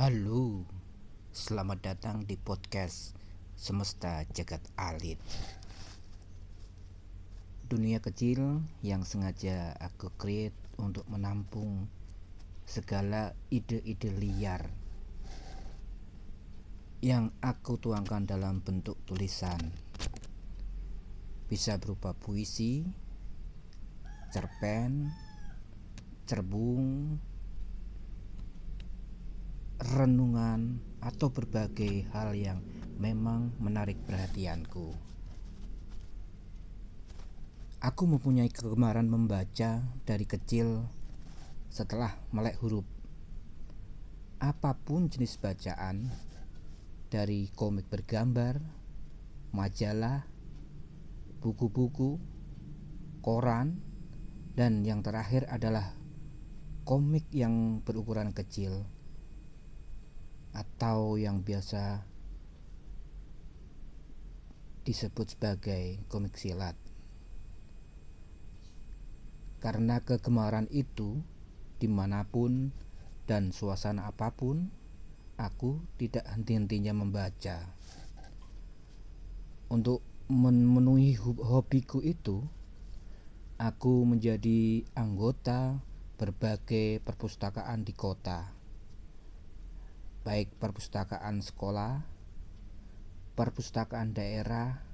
Halo, selamat datang di podcast Semesta Jagat Alit. Dunia kecil yang sengaja aku create untuk menampung segala ide-ide liar yang aku tuangkan dalam bentuk tulisan. Bisa berupa puisi, cerpen, cerbung, renungan, atau berbagai hal yang memang menarik perhatianku. Aku mempunyai kegemaran membaca dari kecil setelah melek huruf. Apa pun jenis bacaan, dari komik bergambar, majalah, buku-buku, koran, dan yang terakhir adalah komik yang berukuran kecil atau yang biasa disebut sebagai komik silat. Karena kegemaran itu, di mana pun dan suasana apa pun, aku tidak henti-hentinya membaca. Untuk memenuhi hobiku itu, aku menjadi anggota berbagai perpustakaan di kota baik perpustakaan sekolah, perpustakaan daerah,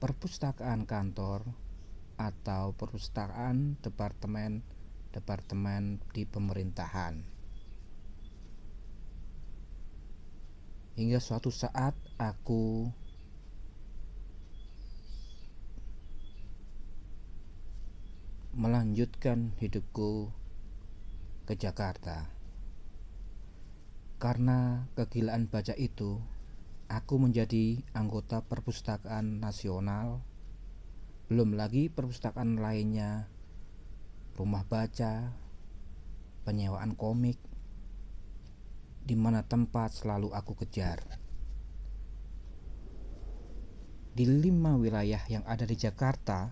perpustakaan kantor, atau perpustakaan departemen-departemen di pemerintahan. Hingga suatu saat aku melanjutkan hidupku ke Jakarta. Karena kegilaan baca itu, aku menjadi anggota perpustakaan nasional. Belum lagi perpustakaan lainnya, rumah baca, penyewaan komik, di mana tempat selalu aku kejar. Di lima wilayah yang ada di Jakarta,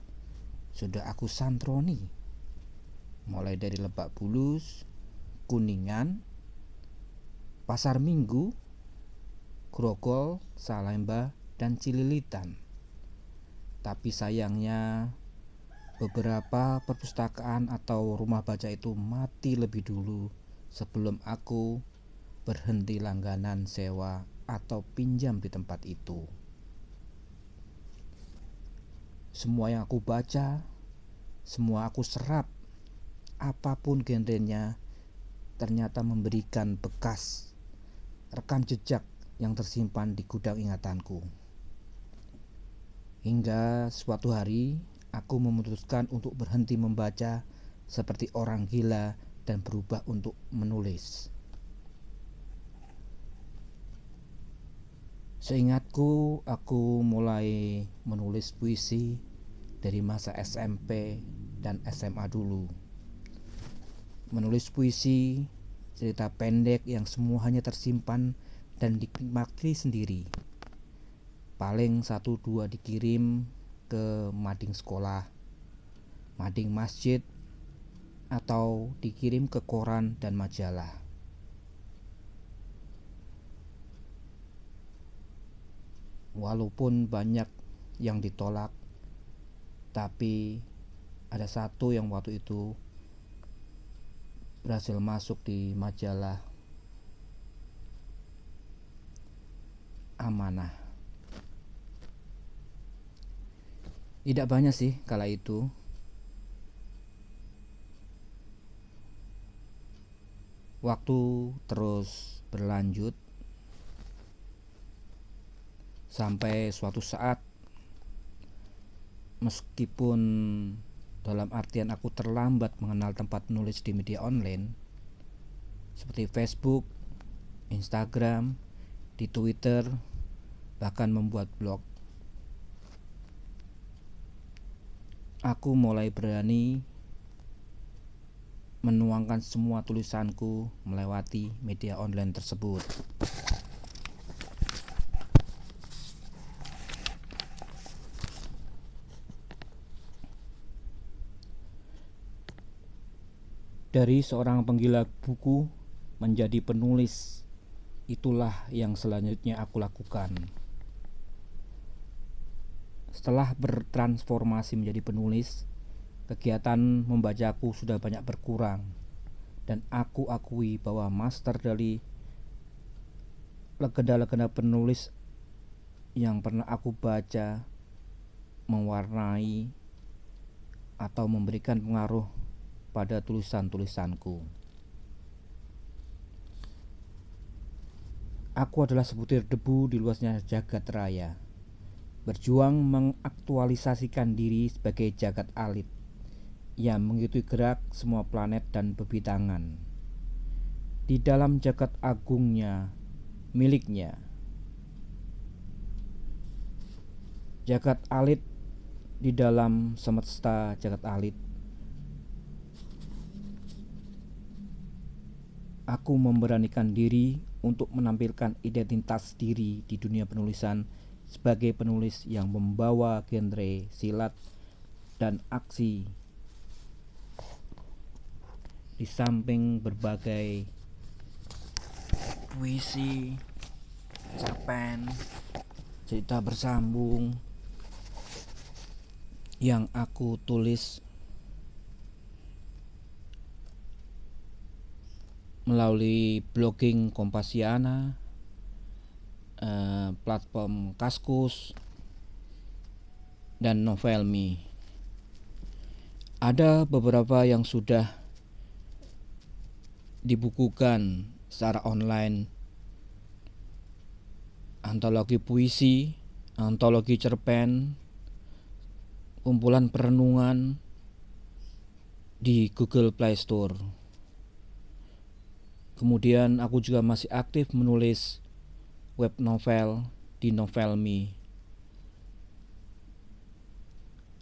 sudah aku santroni, mulai dari Lebak Bulus, Kuningan, Pasar Minggu, Grogol, Salemba, dan Cililitan. Tapi sayangnya beberapa perpustakaan atau rumah baca itu mati lebih dulu sebelum aku berhenti langganan sewa atau pinjam di tempat itu. Semua yang aku baca, semua aku serap, apa pun genrenya, ternyata memberikan bekas rekam jejak yang tersimpan di gudang ingatanku. Hingga suatu hari aku memutuskan untuk berhenti membaca seperti orang gila dan berubah untuk menulis. Seingatku, aku mulai menulis puisi dari masa SMP dan SMA dulu. Menulis puisi cerita pendek yang semuanya tersimpan dan dinikmati sendiri. Paling satu dua dikirim ke mading sekolah, mading masjid, atau dikirim ke koran dan majalah. Walaupun banyak yang ditolak, tapi ada satu yang waktu itu berhasil masuk di majalah amanah. Tidak banyak sih kala itu. Waktu terus berlanjut sampai suatu saat meskipun dalam artian aku terlambat mengenal tempat nulis di media online seperti Facebook, Instagram, di Twitter, bahkan membuat blog. Aku mulai berani menuangkan semua tulisanku melewati media online tersebut. Dari seorang penggila buku menjadi penulis. Itulah yang selanjutnya aku lakukan. Setelah bertransformasi menjadi penulis, kegiatan membacaku sudah banyak berkurang dan aku akui bahwa master dari legenda-legenda penulis yang pernah aku baca mewarnai atau memberikan pengaruh pada tulisan-tulisanku. Aku adalah sebutir debu di luasnya jagat raya, berjuang mengaktualisasikan diri sebagai jagat alit yang mengikuti gerak semua planet dan bebitangan. Di dalam jagat agungnya, miliknya, jagat alit di dalam semesta jagat alit aku memberanikan diri untuk menampilkan identitas diri di dunia penulisan sebagai penulis yang membawa genre silat dan aksi di samping berbagai puisi, cerpen, cerita bersambung yang aku tulis melalui blogging Kompasiana, eh, platform Kaskus, dan Novelmi. Ada beberapa yang sudah dibukukan secara online antologi puisi, antologi cerpen, kumpulan perenungan di Google Play Store. Kemudian aku juga masih aktif menulis web novel di Novelmi.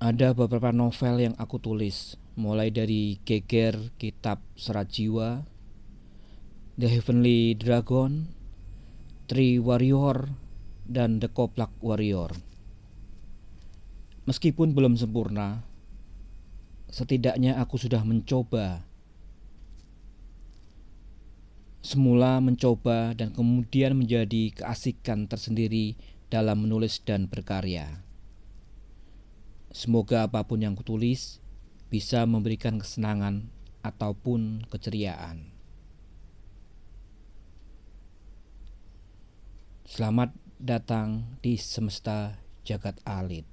Ada beberapa novel yang aku tulis, mulai dari Geger Kitab Serat Jiwa, The Heavenly Dragon, Tree Warrior, dan The Koplak Warrior. Meskipun belum sempurna, setidaknya aku sudah mencoba semula mencoba dan kemudian menjadi keasikan tersendiri dalam menulis dan berkarya. Semoga apa pun yang kutulis bisa memberikan kesenangan ataupun keceriaan. Selamat datang di semesta jagat alit.